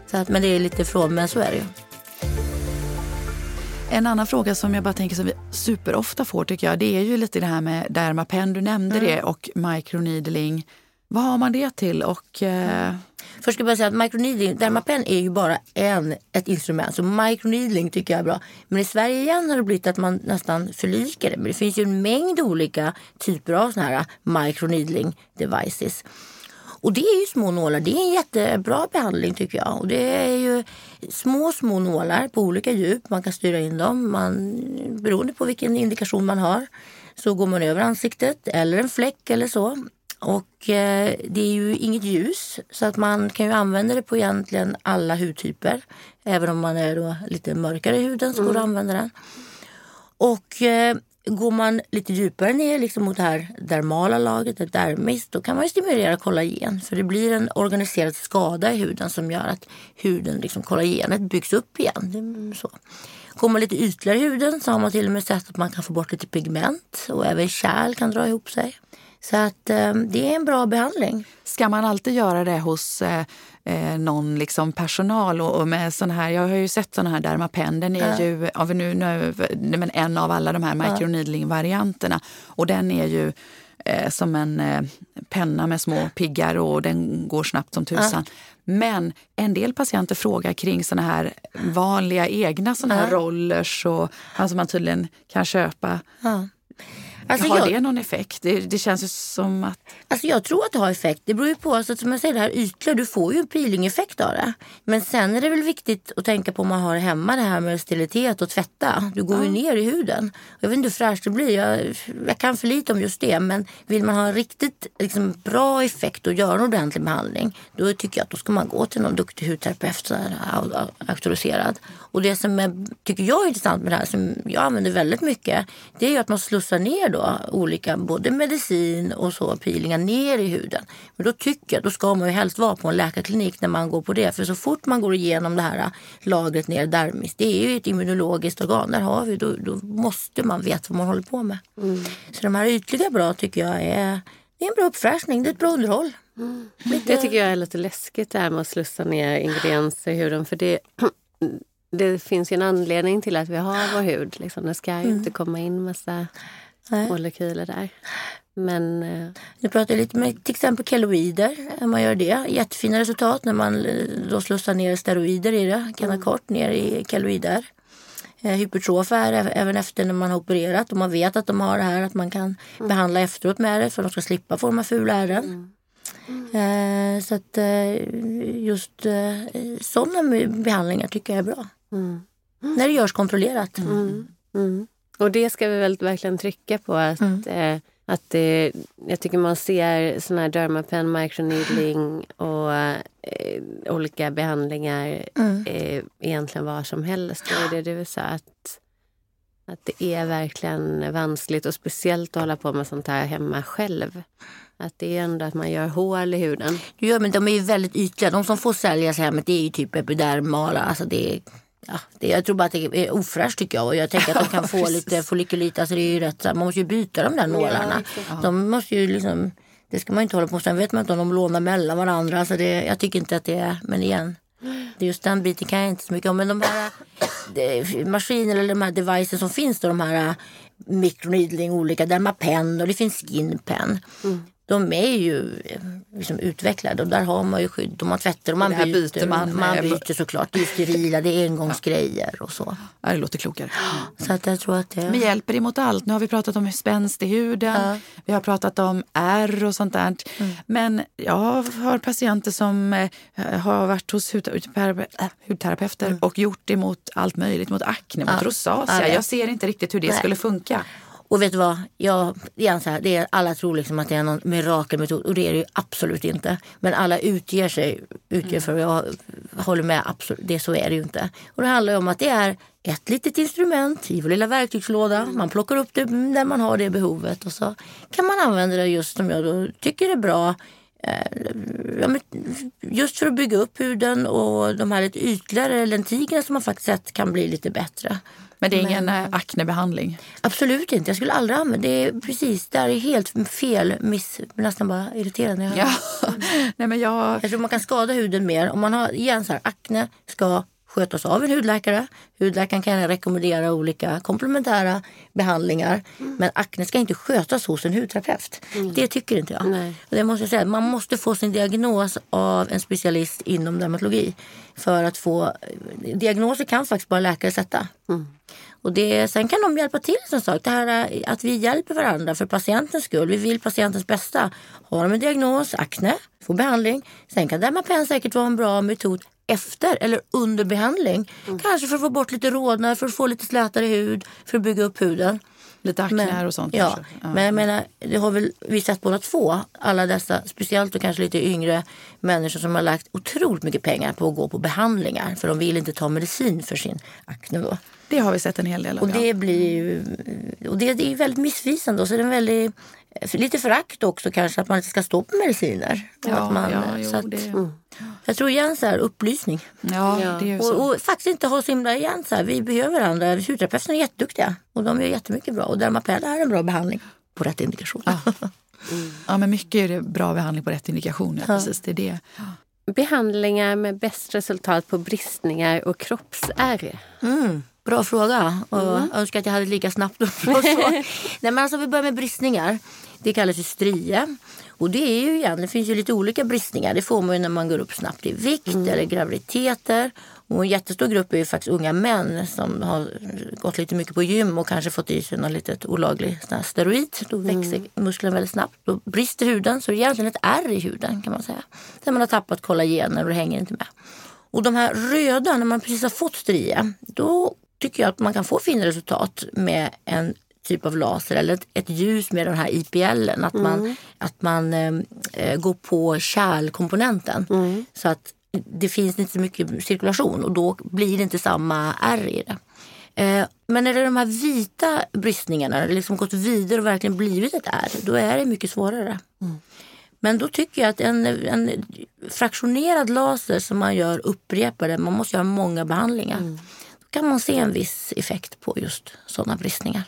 [SPEAKER 4] Så att, men det är lite ifrån, men så är det ju.
[SPEAKER 3] En annan fråga som jag bara tänker som vi superofta får tycker jag, det är ju lite det här med Dermapen, du nämnde mm. det, och microneedling. Vad har man det till? Och, eh...
[SPEAKER 4] Först ska jag bara säga att microneedling, Dermapen är ju bara en, ett instrument. Så microneedling tycker jag är bra. Men i Sverige igen har det blivit att man nästan förlikar det. Men det finns ju en mängd olika typer av såna här microneedling devices. Och det är ju små nålar. Det är en jättebra behandling tycker jag. Och det är ju små, små nålar på olika djup. Man kan styra in dem man, beroende på vilken indikation man har. Så går man över ansiktet eller en fläck eller så. Och eh, det är ju inget ljus så att man kan ju använda det på egentligen alla hudtyper. Även om man är då lite mörkare i huden så går det att mm. använda den. Och eh, går man lite djupare ner liksom mot det här dermala lagret, det dermis, då kan man stimulera kollagen. För det blir en organiserad skada i huden som gör att huden, liksom kollagenet byggs upp igen. Så. Går man lite ytligare i huden så har man till och med sett att man kan få bort lite pigment och även kärl kan dra ihop sig. Så att eh, det är en bra behandling.
[SPEAKER 3] Ska man alltid göra det hos eh, eh någon liksom personal? Och, och, med sån här, jag har ju sett såna här Dermapen. Den är ja. ju av nu, nu, men en av alla de här microneedling-varianterna. Och den är ju eh, som en eh, penna med små piggar och den går snabbt som tusan. Ja. Men en del patienter frågar kring såna här vanliga egna såna här rollers och, alltså man tydligen kan köpa. Alltså har jag, det någon effekt? Det, det, känns ju som att...
[SPEAKER 4] Alltså jag tror att det har effekt. Det beror ju på, alltså, som jag säger, det här ytliga, du får ju en peelingeffekt av det. Men sen är det väl viktigt att tänka på om man har hemma det här med sterilitet och tvätta. Du går ja. ju ner i huden. Jag vet inte hur fräscht det blir. Jag, jag, kan för lite om just det. Men vill man ha en riktigt liksom, bra effekt och göra en ordentlig behandling. Då tycker jag att då ska man gå till någon duktig hudterapeut, auktoriserad. Och det som jag tycker jag är intressant med det här, som jag använder väldigt mycket. Det är ju att man slussar ner då olika, både medicin och så peelingar ner i huden. Men då tycker jag, då ska man ju helst vara på en läkarklinik när man går på det. För så fort man går igenom det här lagret ner dermis, det är ju ett immunologiskt organ. Där har vi, då, då måste man veta vad man håller på med. Mm. Så de här ytliga bra tycker jag är, det är en bra uppfräschning, det är ett bra underhåll.
[SPEAKER 2] Mm. Det tycker jag är lite läskigt det här med att slussa ner ingredienser i huden. För det, det finns ju en anledning till att vi har vår hud. Liksom. Det ska ju mm. inte komma in massa Nej. molekyler där. Men... Eh,
[SPEAKER 4] nu pratar jag lite med till exempel keloider. Om man gör det. Jättefina resultat när man eh, då slussar ner steroider i det. Kan mm. kort ner i keloider. Eh, hypertrofa är även efter när man har opererat och man vet att de har det här att man kan mm. behandla efteråt med det för att de ska slippa få de här fula ärren. Mm. Mm. Så att just sådana behandlingar tycker jag är bra. Mm. När det görs kontrollerat.
[SPEAKER 2] Och det ska vi väl verkligen trycka på. Att, mm. eh, att det, jag tycker man ser sån här dermapen, microneedling och eh, olika behandlingar mm. eh, egentligen var som helst. Det är det du sa. Att, att det är verkligen vanskligt och speciellt att hålla på med sånt här hemma själv. Att det är ändå att man gör hål i huden.
[SPEAKER 4] Ja, men de är ju väldigt ytliga. De som får säljas hemmet det är ju typ epidermala. Alltså det är Ja, det, jag tror bara att det är ofräscht tycker jag. Och jag tänker att de kan få lite folikulit. Alltså det är ju rätt, man måste ju byta de där nålarna. Ja, de måste ju liksom, det ska man inte hålla på Sen vet man inte om de lånar mellan varandra. Alltså det, jag tycker inte att det är, men igen. Det just den biten kan jag inte så mycket om. Men de här maskiner eller de här devices som finns då, de här äh, microneedling, olika Dermapen och det finns skinpen. Mm de är ju eh, liksom utvecklade och där har man ju skydd och man tvättar och man byter. byter. man, man byter såklart. Det är sterila, det är engångsgrejer och så.
[SPEAKER 3] Ja, det låter klokare.
[SPEAKER 4] Så att jag tror att det...
[SPEAKER 3] Men hjälper emot allt. Nu har vi pratat om spänst i huden, ja. vi har pratat om ärr och sånt där. Mm. Men jag har patienter som eh, har varit hos hudterapeuter mm. och gjort det mot allt möjligt, mot akne, mot ja. rosacea. Jag ser inte riktigt hur det Nej. skulle funka.
[SPEAKER 4] Och vet du vad? Jag, igen så här, det är, alla tror liksom att det är någon mirakelmetod och det är det ju absolut inte. Men alla utger sig utger för jag håller med, absolut, det, så är det ju inte. Och det handlar om att det är ett litet instrument i vår lilla verktygslåda. Man plockar upp det när man har det behovet och så kan man använda det just som jag då tycker är bra eh, just för att bygga upp huden och de här lite ytligare lentigerna som man faktiskt sett kan bli lite bättre.
[SPEAKER 3] Men det är ingen men, eh, aknebehandling?
[SPEAKER 4] Absolut inte. Jag skulle aldrig använda det. Är precis, det är helt fel. Miss, nästan bara irriterande.
[SPEAKER 3] Ja. Nej, men jag...
[SPEAKER 4] jag tror man kan skada huden mer. Om man har igen så här, akne ska skötas av en hudläkare. Hudläkaren kan rekommendera olika komplementära behandlingar. Mm. Men akne ska inte skötas hos en hudterapeut. Mm. Det tycker inte jag. Nej. Det måste jag säga. Man måste få sin diagnos av en specialist inom dermatologi. För att få... Diagnoser kan faktiskt bara läkare sätta. Mm. Och det, sen kan de hjälpa till som sagt. Det här att vi hjälper varandra för patientens skull. Vi vill patientens bästa. Har de en diagnos, akne, får behandling. Sen kan Dermapen säkert vara en bra metod efter eller under behandling. Mm. Kanske för att få bort lite rodnad, för att få lite slätare hud, för att bygga upp huden.
[SPEAKER 3] Lite akne och sånt
[SPEAKER 4] ja,
[SPEAKER 3] kanske. Ja.
[SPEAKER 4] Men jag menar, det har väl vi sett båda två. Alla dessa, speciellt då kanske lite yngre människor som har lagt otroligt mycket pengar på att gå på behandlingar. För de vill inte ta medicin för sin akne då.
[SPEAKER 3] Det har vi sett en hel del av.
[SPEAKER 4] Och det blir ju, och det, det är väldigt missvisande. Och så är det en väldigt, lite förakt också kanske att man inte ska stå på mediciner. Och
[SPEAKER 3] Ja,
[SPEAKER 4] att man,
[SPEAKER 3] ja, jo,
[SPEAKER 4] så att,
[SPEAKER 3] det-
[SPEAKER 4] Jag tror igen så här, upplysning.
[SPEAKER 3] ja,
[SPEAKER 2] Ja.
[SPEAKER 3] det är ju så.
[SPEAKER 4] Och, och faktiskt inte ha så himla igen så här, vi behöver varandra. Hudterapeuterna är jätteduktiga och de gör jättemycket bra. Och Dermapel är en bra behandling på rätt indikation.
[SPEAKER 3] Ja, men mycket är det bra behandling på rätt indikation. Ja, precis, det är det. Behandlingar
[SPEAKER 2] med bäst resultat på bristningar och kroppsärr.
[SPEAKER 4] Mm, bra fråga. Och Jag önskar att jag hade lika snabbt upp och så. Nej, men alltså, vi börjar med bristningar. Det kallas ju strie. Och det är ju igen, det finns ju lite olika bristningar. Det får man ju när man går upp snabbt i vikt eller graviditeter. Och en jättestor grupp är ju faktiskt unga män som har gått lite mycket på gym och kanske fått i sig någon litet olaglig steroid. Då växer musklerna väldigt snabbt. Då brister huden, så det är egentligen ett ärr i huden kan man säga. Där man har tappat kollagener och det hänger inte med. Och de här röda, när man precis har fått strie, då tycker jag att man kan få fina resultat med en typ av laser eller ett, ett ljus med den här IPLen. Att man, att man eh, går på kärlkomponenten. Så att det finns inte så mycket cirkulation och då blir det inte samma ärr i det. Eh, men när det är de här vita bristningarna, det liksom gått vidare och verkligen blivit ett ärr, då är det mycket svårare. Men då tycker jag att en, en fraktionerad laser som man gör upprepade, man måste göra många behandlingar. Då kan man se en viss effekt på just sådana bristningar.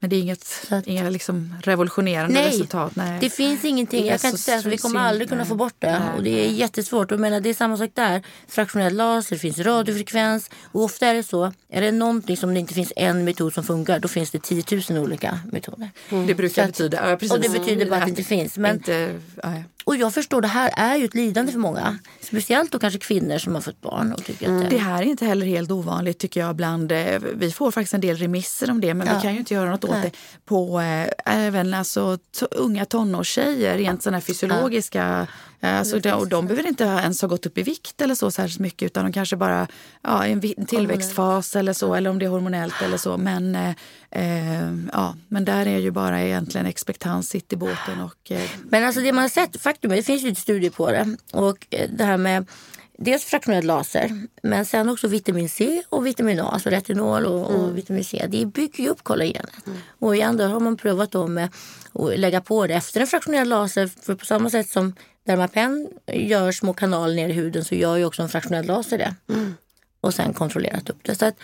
[SPEAKER 3] Men det är inget,
[SPEAKER 4] att-
[SPEAKER 3] inga liksom revolutionerande
[SPEAKER 4] Nej,
[SPEAKER 3] resultat? Nej.
[SPEAKER 4] Det finns ingenting.
[SPEAKER 3] Det
[SPEAKER 4] Jag kan
[SPEAKER 3] så
[SPEAKER 4] inte säga att vi kommer aldrig kunna
[SPEAKER 3] nej.
[SPEAKER 4] få bort det.
[SPEAKER 3] Nej,
[SPEAKER 4] och det är jättesvårt. Och menar, det är samma sak där. Fraktionell laser, det finns radiofrekvens. Och ofta är det så. Är det någonting som det inte finns en metod som funkar, då finns det 10 000 olika metoder.
[SPEAKER 3] Det brukar
[SPEAKER 4] Så att-
[SPEAKER 3] betyda... Ja, precis.
[SPEAKER 4] Och det betyder bara att det inte finns. Men,
[SPEAKER 3] Inte, ja.
[SPEAKER 4] Och jag förstår, det här är ju ett lidande för många. Speciellt då kanske kvinnor som har fått barn. Och tycker att det,
[SPEAKER 3] Det här är inte heller helt ovanligt tycker jag. Bland, eh, vi får faktiskt en del remisser om det men
[SPEAKER 4] Ja.
[SPEAKER 3] vi kan ju inte göra något åt
[SPEAKER 4] Nej.
[SPEAKER 3] det. På eh, även alltså, unga tonårstjejer, rent sådana här fysiologiska. eh, Alltså, de, och de behöver inte ha- ens ha gått upp i vikt eller så särskilt mycket utan de kanske bara ja, en tillväxtfas eller så eller om det är hormonellt eller så. Men, eh, eh, ja, men där är ju bara egentligen expectans sitt i båten och eh,
[SPEAKER 4] Men alltså det man har sett, faktum är, det finns ju studier på det. Och eh, det här med dels fraktionell laser, men sen också vitamin C och vitamin A, alltså retinol och, och vitamin C. Det bygger ju upp kollagenet. Och igen då har man prövat då med att lägga på det efter en fraktionell laser. För på samma sätt som Dermapen gör små kanaler ner i huden så gör ju också en fraktionell laser det. Och sen kontrollerat upp det. Så att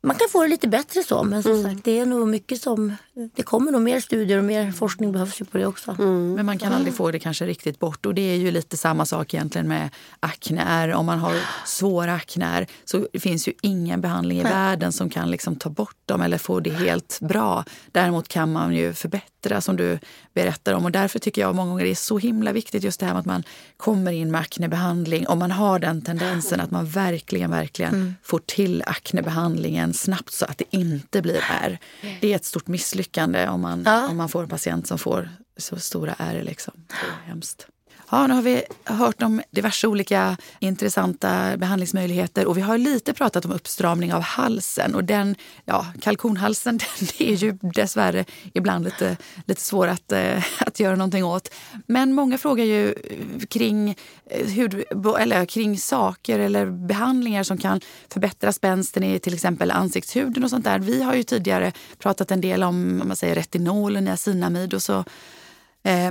[SPEAKER 4] man kan få det lite bättre så, men som sagt det är nog mycket som... Det kommer nog mer studier och mer forskning behövs ju på det också.
[SPEAKER 3] Men man kan aldrig få det kanske riktigt bort. Och det är ju lite samma sak egentligen med akneär. Om man har svår akneär så finns ju ingen behandling i världen som kan liksom ta bort dem eller få det helt bra. Däremot kan man ju förbättra som du berättar om. Och därför tycker jag många gånger det är så himla viktigt just det här med att man kommer in med aknebehandling. Om man har den tendensen att man verkligen, verkligen får till aknebehandlingen snabbt så att det inte blir ärr. Det är ett stort misslyckande om man,
[SPEAKER 4] Ja.
[SPEAKER 3] om man får en patient som får så stora ärr. Liksom. Det är hemskt. Ja, nu har vi hört om diverse olika intressanta behandlingsmöjligheter och vi har lite pratat om uppstramning av halsen. Och den, ja, kalkonhalsen den är ju dessvärre ibland lite, lite svår att, eh, att göra någonting åt. Men många frågar ju eh, kring, eh, hud, eller kring saker eller behandlingar som kan förbättra spänsten i till exempel ansiktshuden och sånt där. Vi har ju tidigare pratat en del om, om man säger retinol och niacinamid och så.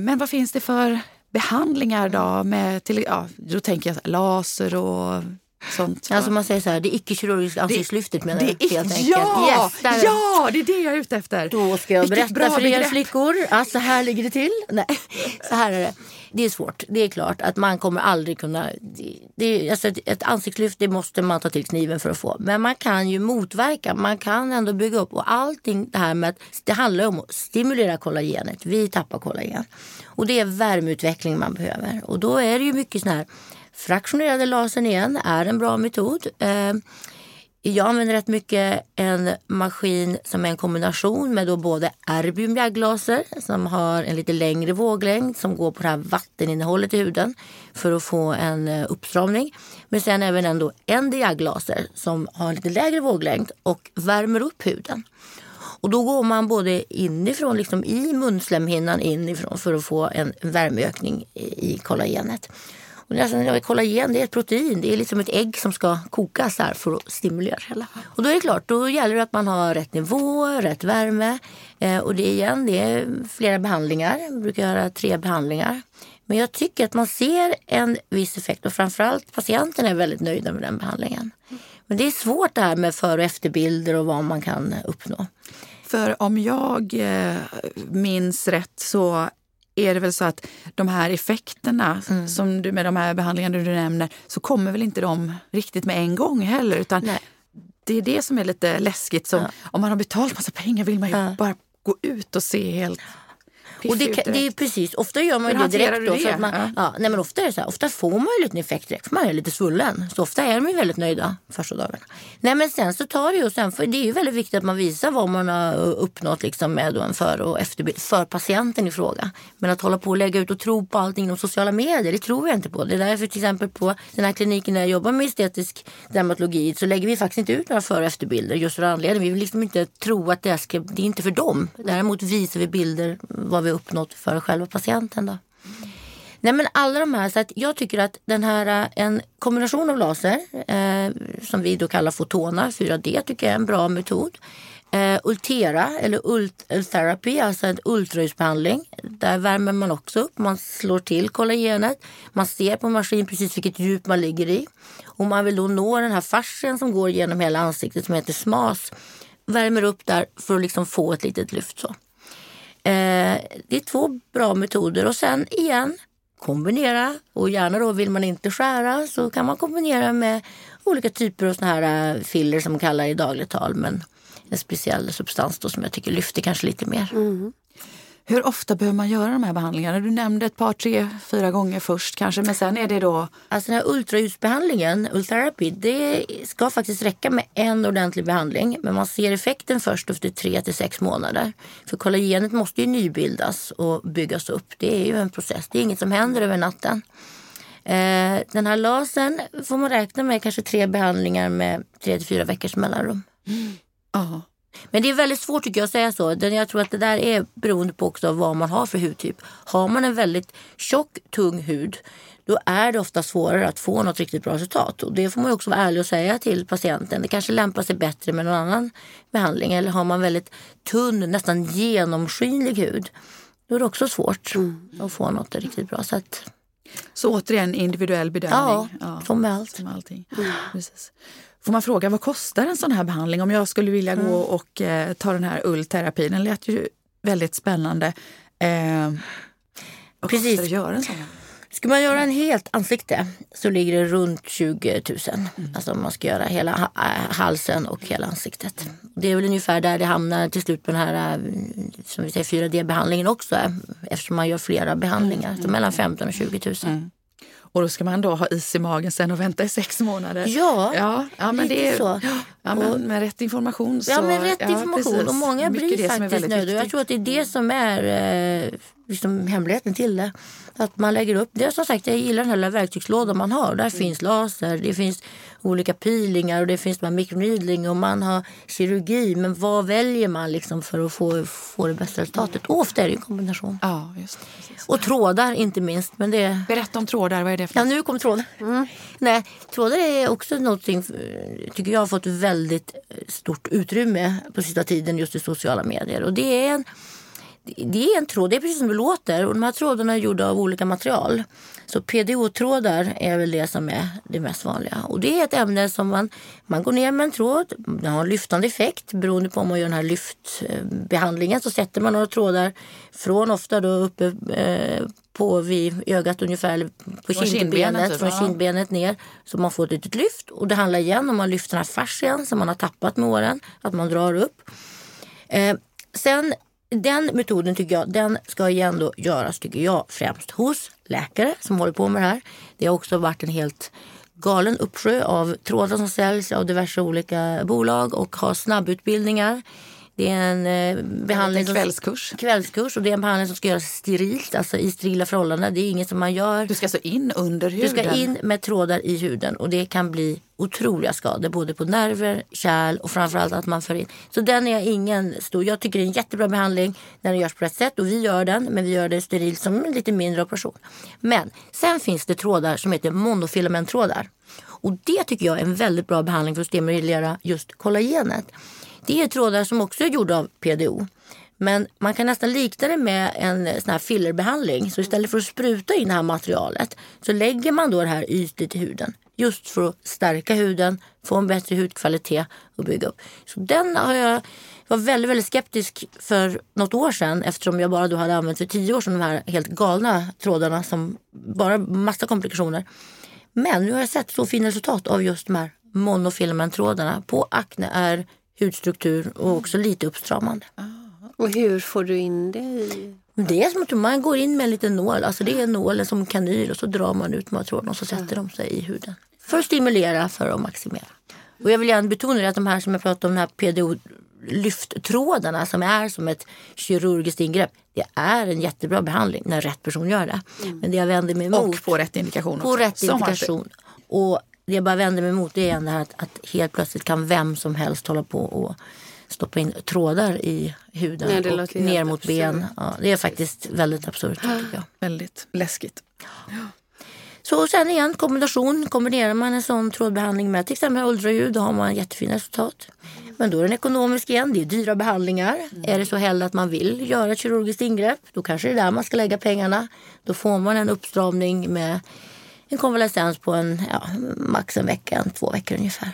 [SPEAKER 3] Men vad finns det för behandlingar då? Med till, ja, då tänker jag laser och sånt.
[SPEAKER 4] Alltså man säger så här, det icke-kirurgiska ansiktslyftet menar
[SPEAKER 3] det
[SPEAKER 4] jag
[SPEAKER 3] är,
[SPEAKER 4] helt enkelt.
[SPEAKER 3] ja,
[SPEAKER 4] Yes,
[SPEAKER 3] ja, det är det jag är ute efter.
[SPEAKER 4] Då ska jag
[SPEAKER 3] Vilket
[SPEAKER 4] berätta
[SPEAKER 3] bra
[SPEAKER 4] för er flickor att så här ligger det till. Nej, så här är det. Det är svårt. Det är klart att man kommer aldrig kunna... Det, det, alltså ett, ett ansiktslyft det måste man ta till kniven för att få. Men man kan ju motverka. Man kan ändå bygga upp. Och allting det här med att det handlar om att stimulera kollagenet. Vi tappar kollagen. Och det är värmeutveckling man behöver. Och då är det ju mycket sån här fraktionerade lasern igen är en bra metod. Eh, jag använder rätt mycket en maskin som är en kombination med då både erbium jagglaser som har en lite längre våglängd som går på det här vatteninnehållet i huden för att få en eh, uppstramning. Men sen även en, då som har en lite lägre våglängd och värmer upp huden. Och då går man både inifrån, liksom i munslemhinnan inifrån för att få en värmeökning i kollagenet. Och alltså, nästan, kollagen det är ett protein, det är liksom ett ägg som ska kokas här för att stimulera hela. Och då är det klart, då gäller det att man har rätt nivå, rätt värme. Eh, och det igen, det är flera behandlingar, jag brukar göra tre behandlingar. Men jag tycker att man ser en viss effekt och framförallt patienten är väldigt nöjda med den behandlingen. Men det är svårt det här med för och efterbilder och vad man kan uppnå.
[SPEAKER 3] För om jag eh, minns rätt så är det väl så att de här effekterna mm. som du, med de här behandlingarna du nämner så kommer väl inte de riktigt med en gång heller. Utan Nej. Det är det som är lite läskigt. Som, ja. Om man har betalt massa pengar vill man ju ja. bara gå ut och se helt
[SPEAKER 4] och det, det är precis, ofta gör man ju det direkt. Då, för att man, ja. ja. nej, men ofta är det så här, ofta får man ju lite effekt direkt för man är lite svullen. Så ofta är de ju väldigt nöjda första dagarna. Nej men sen så tar det ju, sen, för det är ju väldigt viktigt att man visar vad man har uppnått liksom med en för och efterbild för patienten i fråga. Men att hålla på och lägga ut och tro på allting inom sociala medier, det tror jag inte på. Det är därför till exempel på den här kliniken där jag jobbar med estetisk dermatologi så lägger vi faktiskt inte ut några för och efterbilder just för anledning. Vi vill liksom inte tro att det, ska, det är inte för dem. Däremot visar vi bilder vad vi uppnått för själva patienten. Då. Nej, men alla de här, så att jag tycker att den här, eh, en kombination av laser eh, som vi då kallar fotona, 4D, tycker jag är en bra metod. Eh, Ultera eller ult eh, therapy, alltså en ultraljudsbehandling. Där värmer man också upp, man slår till kollagenet. Man ser på maskin precis vilket djup man ligger i. Och man vill då nå den här fascien som går genom hela ansiktet som heter SMAS. Värmer upp där för att liksom få ett litet lyft. Så. Eh, det är två bra metoder och sen igen kombinera och gärna då vill man inte skära så kan man kombinera med olika typer av såna här eh, filler som man kallar i dagligt tal men en speciell substans då som jag tycker lyfter kanske lite mer. Mm.
[SPEAKER 3] Hur ofta behöver man göra de här behandlingarna? Du nämnde ett par, tre, fyra gånger först kanske, men sen är det då?
[SPEAKER 4] Alltså den här ultraljudsbehandlingen, ultherapy, det ska faktiskt räcka med en ordentlig behandling. Men man ser effekten först efter tre till sex månader. För kollagenet måste ju nybildas och byggas upp. Det är ju en process, det är inget som händer över natten. Eh, den här lasern får man räkna med kanske tre behandlingar med tre till fyra veckors mellanrum. Mm.
[SPEAKER 3] Oh.
[SPEAKER 4] Men det är väldigt svårt tycker jag att säga så. Jag tror att det där är beroende på också vad man har för hudtyp. Har man en väldigt tjock, tung hud då är det ofta svårare att få något riktigt bra resultat. Och det får man också vara ärlig och säga till patienten. Det kanske lämpar sig bättre med någon annan behandling. Eller har man väldigt tunn, nästan genomskinlig hud då är det också svårt mm. att få något riktigt bra. Så, att...
[SPEAKER 3] så återigen individuell bedömning?
[SPEAKER 4] Ja, ja. som med allt.
[SPEAKER 3] Som allting. Mm. Precis. Får man fråga vad kostar en sån här behandling? Om jag skulle vilja mm. gå och eh, ta den här ullterapin. Den lät ju väldigt spännande. Eh, vad Precis. kostar det att göra en sån?
[SPEAKER 4] Ska man göra en helt ansikte så ligger det runt 20 000. Mm. Alltså om man ska göra hela halsen och hela ansiktet. Det är väl ungefär där det hamnar till slut på den här som vi säger 4D-behandlingen också. Eftersom man gör flera behandlingar. Mm. Så mellan 15 och 20 000. Mm.
[SPEAKER 3] Och då ska man då ha is i magen sen och vänta i sex månader.
[SPEAKER 4] Ja,
[SPEAKER 3] ja, ja men det är så. Ja, men med rätt information så...
[SPEAKER 4] Ja, med rätt information. Ja, och många blir faktiskt nöjda. Jag tror att det är det som är eh, liksom hemligheten till det. Att man lägger upp, det är som sagt jag gillar den här verktygslådan man har. Där finns laser, det finns olika peelingar och det finns mikroneedling och man har kirurgi. Men vad väljer man liksom för att få, få det bästa resultatet? Och ofta är det en kombination.
[SPEAKER 3] Ja, just
[SPEAKER 4] det, och trådar inte minst. Men det...
[SPEAKER 3] Berätta om trådar, vad är det för
[SPEAKER 4] Ja, nu kom trådar. Mm. Nej, trådar är också någonting, tycker jag har fått väldigt stort utrymme på sista tiden just i sociala medier. Och det är en det är en tråd, det är precis som det låter. Och de här trådarna är gjorda av olika material. Så PDO-trådar är väl det som är det mest vanliga. Och det är ett ämne som man, man går ner med en tråd, den har en lyftande effekt. Beroende på om man gör den här lyftbehandlingen så sätter man några trådar från ofta då uppe eh, på vid ögat ungefär, på från kindbenet, typ, från kindbenet ner. Så man får ett litet lyft. Och det handlar igen om man lyfter den här fascian som man har tappat med åren, att man drar upp. Eh, sen den metoden tycker jag, den ska ju ändå göras tycker jag främst hos läkare som håller på med det här. Det har också varit en helt galen uppsjö av trådar som säljs av diverse olika bolag och har snabbutbildningar. Det är en eh, behandling
[SPEAKER 3] en kvällskurs.
[SPEAKER 4] Som, kvällskurs och det är en behandling som ska göras sterilt, alltså i sterila förhållanden. Det är inget som man gör.
[SPEAKER 3] Du ska alltså in under huden?
[SPEAKER 4] Du ska in med trådar i huden och det kan bli otroliga skador både på nerver, kärl och framförallt att man får in. Så den är ingen stor. Jag tycker det är en jättebra behandling när den görs på rätt sätt och vi gör den men vi gör det sterilt som en lite mindre operation. Men sen finns det trådar som heter monofilamenttrådar. Och det tycker jag är en väldigt bra behandling för att stimulera just kollagenet. Det är trådar som också är gjorda av PDO. Men man kan nästan likna det med en eh, sån här fillerbehandling. Så istället för att spruta in det här materialet så lägger man då det här ytligt i huden. Just för att stärka huden, få en bättre hudkvalitet och bygga upp. Så den har jag var väldigt, väldigt skeptisk för något år sedan eftersom jag bara då hade använt för tio år sedan de här helt galna trådarna som bara massa komplikationer. Men nu har jag sett så fina resultat av just de här monofilmentrådarna på akne, är hudstruktur och också lite uppstramande.
[SPEAKER 2] Och hur får du in det i...
[SPEAKER 4] Det är som att man går in med en liten nål. Alltså det är nålen som kanyl och så drar man ut trådarna och så sätter de sig i huden. För att stimulera, för att maximera. Och jag vill gärna betona att de här som jag pratade om, de här PDO lyfttrådarna som är som ett kirurgiskt ingrepp. Det är en jättebra behandling när rätt person gör det. Mm. Men det jag vänder mig emot.
[SPEAKER 3] Och på rätt indikation.
[SPEAKER 4] På rätt indikation. Och det jag bara vänder mig emot det är det här att, att helt plötsligt kan vem som helst hålla på och stoppa in trådar i huden Nej, och ner mot ben. Ja, det är faktiskt väldigt absurt. Ja.
[SPEAKER 3] Väldigt läskigt. Ja.
[SPEAKER 4] Så sen igen, kombination. Kombinerar man en sån trådbehandling med till exempel ultraljud då har man jättefina resultat. Men då är den ekonomisk igen. Det är dyra behandlingar. Mm. Är det så heller att man vill göra ett kirurgiskt ingrepp, då kanske det är där man ska lägga pengarna. Då får man en uppstramning med en konvalescens på en, ja, max en vecka, två veckor ungefär.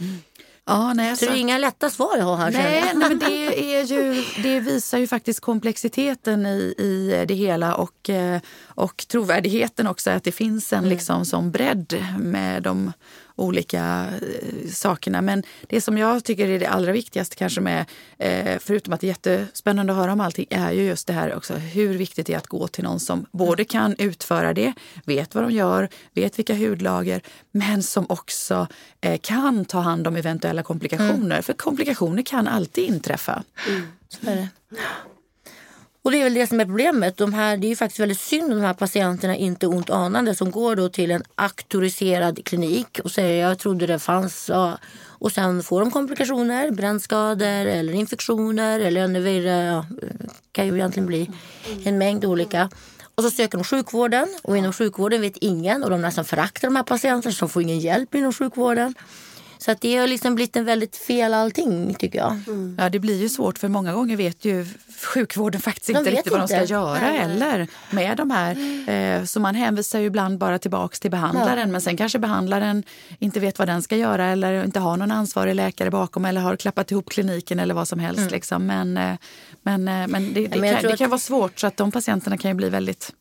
[SPEAKER 4] Mm. Ja, nej, så, så det är inga lätta svar jag har här.
[SPEAKER 3] Nej, nej, men det, är ju, det visar ju faktiskt komplexiteten i, i det hela och, eh, och trovärdigheten också. Att det finns en mm. liksom, som bredd med de olika eh, sakerna. Men det som jag tycker är det allra viktigaste kanske med, eh, förutom att det är jättespännande att höra om allting, är ju just det här också hur viktigt det är att gå till någon som både kan utföra det, vet vad de gör, vet vilka hudlager, men som också eh, kan ta hand om eventuella komplikationer. Mm. För komplikationer kan alltid inträffa. Mm. Så är det.
[SPEAKER 4] Och det är väl det som är problemet. De här, det är ju faktiskt väldigt synd om de här patienterna inte ont anande som går då till en auktoriserad klinik och säger jag trodde det fanns. Ja. Och sen får de komplikationer, brännskador eller infektioner eller ännu värre, ja, kan ju egentligen bli en mängd olika. Och så söker de sjukvården och inom sjukvården vet ingen och de nästan föraktar de här patienterna som får ingen hjälp inom sjukvården. Så att det har liksom blivit en väldigt fel allting tycker jag.
[SPEAKER 3] Mm. Ja det blir ju svårt för många gånger vet ju sjukvården faktiskt inte riktigt vad de ska göra Nej. heller med de här. Eh, så man hänvisar ju ibland bara tillbaks till behandlaren ja. men sen kanske behandlaren inte vet vad den ska göra eller inte har någon ansvarig läkare bakom eller har klappat ihop kliniken eller vad som helst. Mm. Liksom. Men, eh, men, eh, men det, det, men kan, det kan vara svårt så att de patienterna kan ju bli väldigt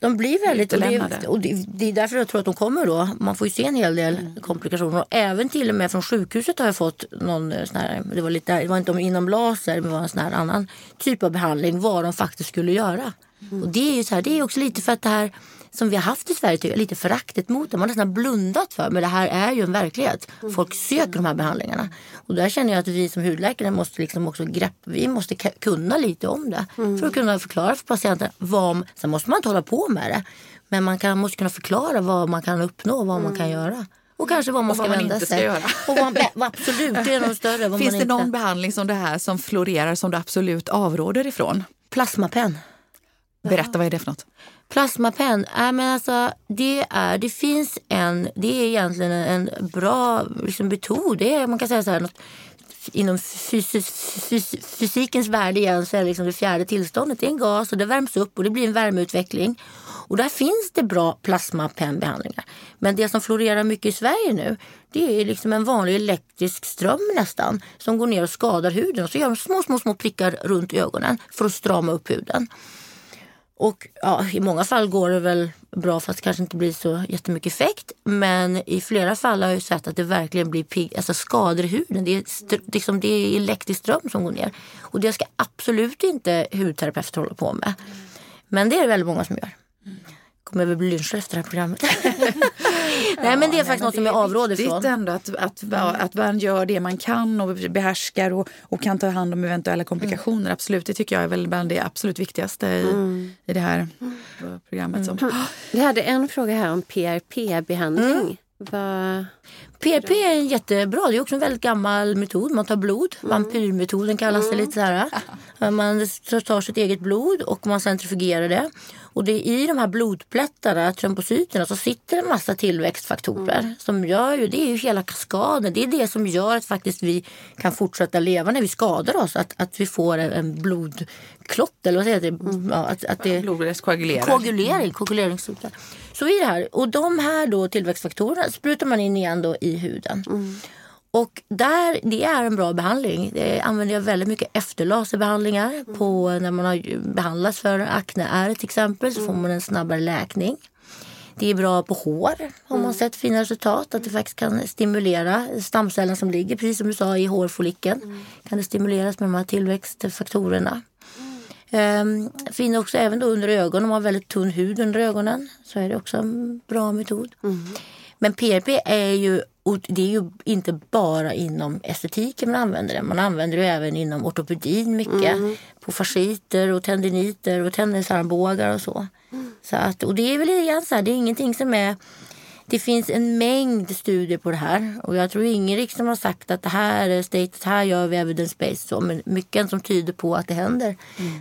[SPEAKER 4] de blir väldigt... Och det, och det, det, är därför jag tror att de kommer då. Man får ju se en hel del mm. komplikationer. Och även till och med från sjukhuset har jag fått någon eh, sån här, det var, lite, det var inte inom laser, men var en sån här annan typ av behandling. Vad de faktiskt skulle göra. Mm. Och det är ju så här, det är också lite för att det här som vi har haft i Sverige, tycker lite föraktet mot det. Man har nästan blundat för men det här är ju en verklighet. Folk söker de här behandlingarna. Och där känner jag att vi som hudläkare måste liksom också greppa, vi måste kunna lite om det. Mm. För att kunna förklara för patienten vad, sen måste man inte hålla på med det. Men man kan, måste kunna förklara vad man kan uppnå och vad mm. man kan göra. Och kanske vad man och ska vad man vända sig. Göra. Och vad, absolut, det är något större.
[SPEAKER 3] Finns
[SPEAKER 4] det
[SPEAKER 3] någon inte... behandling som det här som florerar som du absolut avråder ifrån?
[SPEAKER 4] Plasmapenn.
[SPEAKER 3] Berätta, vad är det för något?
[SPEAKER 4] Plasmapenn, äh, men alltså, det, är, det finns en, det är egentligen en bra liksom, metod. Det är, man kan säga så här, något, inom fysis, fys, fysikens värld igen så är det liksom det fjärde tillståndet. Det är en gas och det värms upp och det blir en värmeutveckling. Och där finns det bra plasmapennbehandlingar. Men det som florerar mycket i Sverige nu det är liksom en vanlig elektrisk ström nästan som går ner och skadar huden. Och så gör de små, små, små prickar runt ögonen för att strama upp huden. Och ja, i många fall går det väl bra fast det kanske inte blir så jättemycket effekt. Men i flera fall har jag sett att det verkligen blir pig, alltså skador i huden. Det är, liksom, det är elektrisk ström som går ner. Och det ska absolut inte hudterapeuter hålla på med. Men det är det väldigt många som gör kommer väl bli lynchad efter det här programmet. nej men det är ja, faktiskt något som jag avråder från.
[SPEAKER 3] Det är ändå att, att, mm. att man gör det man kan och behärskar och, och kan ta hand om eventuella komplikationer. Mm. Absolut, det tycker jag är väl bland det absolut viktigaste i, mm. i det här programmet. Som.
[SPEAKER 2] Vi hade en fråga här om PRP-behandling. Mm. Vad...
[SPEAKER 4] PRP är en jättebra, det är också en väldigt gammal metod. Man tar blod,
[SPEAKER 2] Mm.
[SPEAKER 4] vampyrmetoden kallas det lite så här. Man tar sitt eget blod och man centrifugerar det. Och det är i de här blodplättarna, trombocyterna, så sitter en massa tillväxtfaktorer.
[SPEAKER 2] Mm.
[SPEAKER 4] Som gör ju, det är ju hela kaskaden. Det är det som gör att faktiskt vi kan fortsätta leva när vi skadar oss. Att, att vi får en, blodklott eller vad säger det?
[SPEAKER 2] Mm.
[SPEAKER 4] Ja, att, att det
[SPEAKER 3] Blodrest koagulerar.
[SPEAKER 4] Koagulering, koaguleringscyklar. Så i det här, och de här då tillväxtfaktorerna sprutar man in igen då i huden. Och där, det är en bra behandling. Det använder jag väldigt mycket efterlaserbehandlingar på när man har behandlats för akneär till exempel så får man en snabbare läkning. Det är bra på hår har man sett fina resultat. Att det faktiskt kan stimulera stamcellerna som ligger, precis som du sa, i hårfollikeln. Kan det stimuleras med de här tillväxtfaktorerna. Um, finner också även då under ögonen, om man har väldigt tunn hud under ögonen så är det också en bra metod. Men PRP är ju, och det är ju inte bara inom estetiken man använder det. Man använder det även inom ortopedin mycket. På fasciter och tendiniter och tennisarmbågar och så. så att, och det är väl igen så här, det är ingenting som är det finns en mängd studier på det här och jag tror ingen riksdag har sagt att det här är status, här gör vi evidence-based. Så, men mycket som tyder på att det händer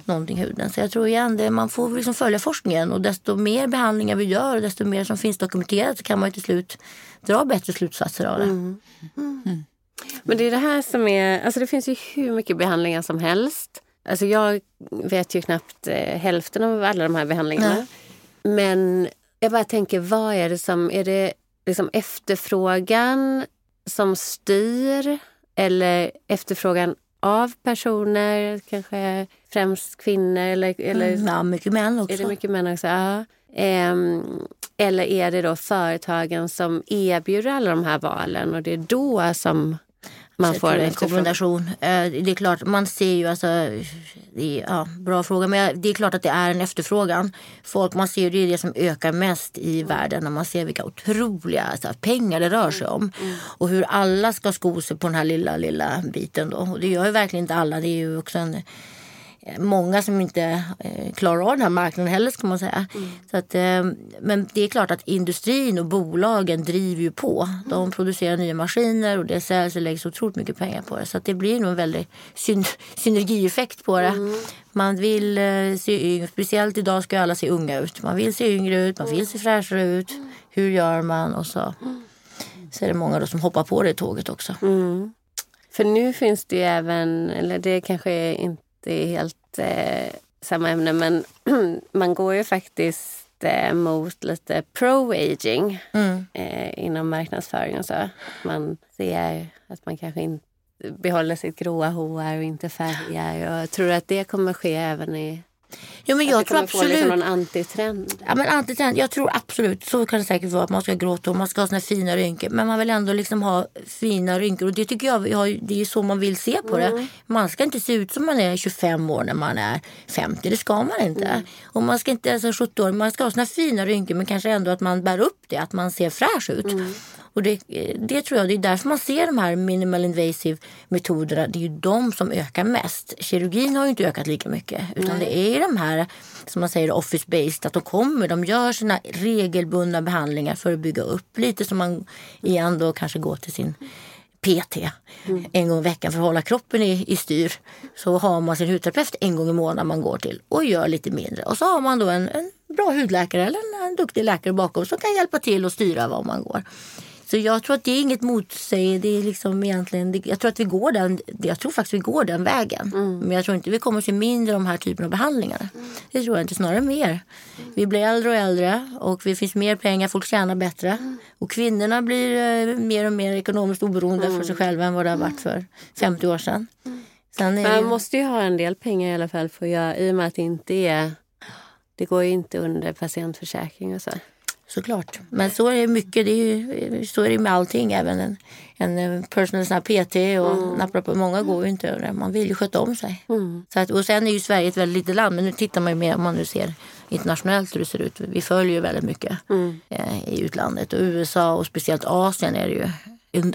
[SPEAKER 4] någonting i huden. Så jag tror igen, det, man får liksom följa forskningen och desto mer behandlingar vi gör och desto mer som finns dokumenterat så kan man ju till slut dra bättre slutsatser av det.
[SPEAKER 2] Men det är det här som är... Alltså det finns ju hur mycket behandlingar som helst. Alltså jag vet ju knappt eh, hälften av alla de här behandlingarna.
[SPEAKER 4] Nej.
[SPEAKER 2] Men jag bara tänker, vad är det som... Är det liksom efterfrågan som styr? Eller efterfrågan av personer, kanske främst kvinnor? Eller, eller
[SPEAKER 4] Ja, mycket män också.
[SPEAKER 2] är det mycket män också? Ja. Ehm, eller är det då företagen som erbjuder alla de här valen och det är då som man får
[SPEAKER 4] tror det är en kombination. Eh, Det är klart, man ser ju alltså, det är, ja, bra fråga, men det är klart att det är en efterfrågan. Folk, man ser ju det är det som ökar mest i världen när man ser vilka otroliga alltså, pengar det rör sig om. Och hur alla ska sko sig på den här lilla, lilla biten då. Och det gör ju verkligen inte alla. Det är ju också en, många som inte eh, klarar av den här marknaden heller ska man säga. Så att, eh, men det är klart att industrin och bolagen driver ju på. De producerar nya maskiner och det säljs och läggs otroligt mycket pengar på det. Så det blir nog en väldig syn- synergieffekt på det. Man vill eh, se yngre, speciellt idag ska ju alla se unga ut. Man vill se yngre ut, man vill se fräschare ut. Hur gör man? Och så, så är det många då som hoppar på det tåget också.
[SPEAKER 2] För nu finns det ju även, eller det kanske inte är helt eh, samma ämne, men man går ju faktiskt eh, mot lite pro-aging
[SPEAKER 4] Mm.
[SPEAKER 2] eh, inom marknadsföring och så. Man ser att man kanske inte behåller sitt gråa hår och inte färgar. Och jag tror att det kommer ske även i...
[SPEAKER 4] Jo, men
[SPEAKER 2] att
[SPEAKER 4] jag
[SPEAKER 2] det
[SPEAKER 4] tror
[SPEAKER 2] kommer få
[SPEAKER 4] absolut...
[SPEAKER 2] liksom någon antitrend.
[SPEAKER 4] Ja, men antitrend, jag tror absolut, så kan det säkert vara att man ska ha grått hår, man ska ha såna fina rynkor. Men man vill ändå liksom ha fina rynkor och det tycker jag, det är så man vill se på det. Man ska inte se ut som man är 25 år när man är 50, det ska man inte. Och man ska inte ens vara 70 år, man ska ha såna fina rynkor men kanske ändå att man bär upp det, att man ser fräsch ut. Och det, det tror jag, det är därför man ser de här minimal invasive metoderna. Det är ju de som ökar mest. Kirurgin har ju inte ökat lika mycket. Utan det är de här, som man säger, office based. Att de kommer, de gör sina regelbundna behandlingar för att bygga upp. Lite som man igen då kanske går till sin PT en gång i veckan för att hålla kroppen i, i styr. Så har man sin hudterapeut en gång i månaden man går till och gör lite mindre. Och så har man då en, en bra hudläkare eller en, en duktig läkare bakom som kan hjälpa till och styra var man går. Så jag tror att det är inget motsäg. Det är liksom egentligen, jag tror att vi går den, jag tror faktiskt vi går den vägen. Men jag tror inte vi kommer se mindre de här typen av behandlingar. Det tror jag inte, snarare mer. Vi blir äldre och äldre och det finns mer pengar, folk tjänar bättre. Och kvinnorna blir eh, mer och mer ekonomiskt oberoende för sig själva än vad det har varit för 50 år sedan. Sen är det
[SPEAKER 2] Man
[SPEAKER 4] ju-
[SPEAKER 2] måste ju ha en del pengar i alla fall för att göra, i och med att det inte är... Det går ju inte under patientförsäkring och så.
[SPEAKER 4] Såklart. Men så är det mycket. Det är ju, så är det med allting. Även en, en eh, personal sån PT och naprapat. Många går ju inte över det. Man vill ju sköta om sig. Så att, och sen är ju Sverige ett väldigt litet land. Men nu tittar man ju mer om man nu ser internationellt hur det ser ut. Vi följer ju väldigt mycket eh, i utlandet. Och USA och speciellt Asien är det ju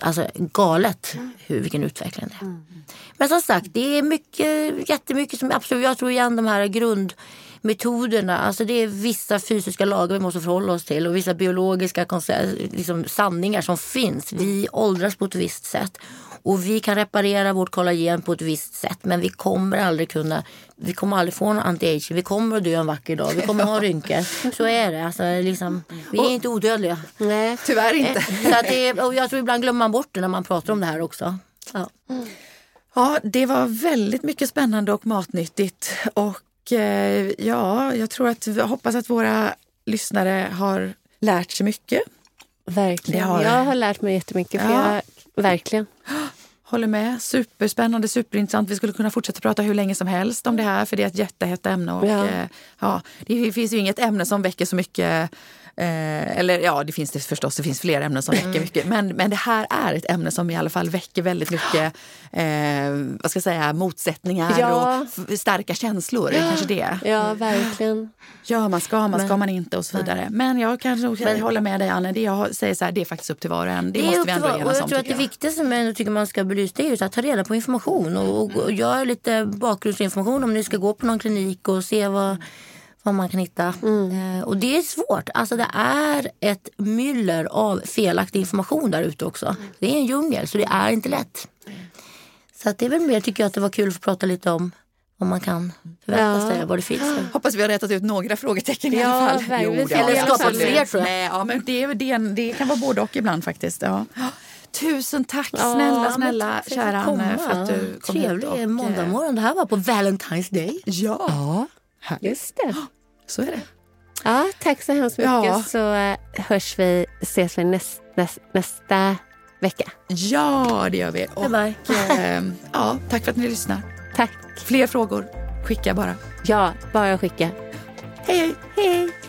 [SPEAKER 4] alltså, galet hur, vilken utveckling det är. Men som sagt, det är mycket, jättemycket som absolut, jag tror igen de här metoderna, alltså det är vissa fysiska lagar vi måste förhålla oss till och vissa biologiska liksom, sanningar som finns. Vi åldras på ett visst sätt och vi kan reparera vårt kollagen på ett visst sätt men vi kommer aldrig kunna, vi kommer aldrig få någon anti-aging. Vi kommer att dö en vacker dag, vi kommer att ha rynkor. Så är det. Alltså, liksom, vi är och, inte odödliga.
[SPEAKER 3] Nej. Tyvärr inte.
[SPEAKER 4] Så det, och jag tror ibland glömmer man bort det när man pratar om det här också. Ja.
[SPEAKER 3] Ja, det var väldigt mycket spännande och matnyttigt. Och eh, ja, jag tror att, jag hoppas att våra lyssnare har lärt sig mycket.
[SPEAKER 2] Verkligen. Har... Jag har lärt mig jättemycket. För ja. jag, verkligen.
[SPEAKER 3] Håller med. Superspännande, superintressant. Vi skulle kunna fortsätta prata hur länge som helst om det här för det är ett jättehett ämne. Och, ja. Eh, ja, det finns ju inget ämne som väcker så mycket Eh, eller ja, det finns det förstås, det finns fler ämnen som väcker mm. mycket. Men, men det här är ett ämne som i alla fall väcker väldigt mycket eh, vad ska jag säga, motsättningar ja. och starka känslor. Ja. Kanske det.
[SPEAKER 2] Ja, verkligen.
[SPEAKER 3] Ja, man ska, man ska man inte och så vidare. Men jag kanske men, håller med dig Anne. Det jag säger så här, det är faktiskt upp till var och en. Det, det måste vi ändå enas om.
[SPEAKER 4] Jag tror att det viktigaste som jag tycker man ska belysa är att ta reda på information och, och, och göra lite bakgrundsinformation om ni ska gå på någon klinik och se vad vad man kan hitta. Mm. Eh, och det är svårt. Alltså det är ett myller av felaktig information där ute också. Det är en djungel så det är inte lätt. Så att det är väl mer tycker jag att det var kul att få prata lite om vad man kan förvänta sig, ja. vad det finns.
[SPEAKER 3] Hoppas vi har rätat ut några frågetecken i alla fall.
[SPEAKER 4] Jo, Eller skapat fler tror jag.
[SPEAKER 3] Nej, ja, men det, det, det kan vara både och ibland faktiskt. Ja. Tusen tack snälla, ja, snälla kära Anne för att du kom
[SPEAKER 4] Trevlig hit. Trevlig måndagmorgon. Det här var på Valentine's Day.
[SPEAKER 3] Ja. Ja.
[SPEAKER 2] Just det.
[SPEAKER 3] Så är det.
[SPEAKER 2] Ja, tack så hemskt mycket. Ja. Så eh, hörs vi, ses vi näst, näst, nästa vecka.
[SPEAKER 3] Ja, det gör vi.
[SPEAKER 4] Och.
[SPEAKER 3] Äh, ja, tack för att ni lyssnar.
[SPEAKER 2] Tack.
[SPEAKER 3] Fler frågor, skicka bara.
[SPEAKER 2] Ja, bara skicka.
[SPEAKER 3] Hej.
[SPEAKER 2] hej, hej.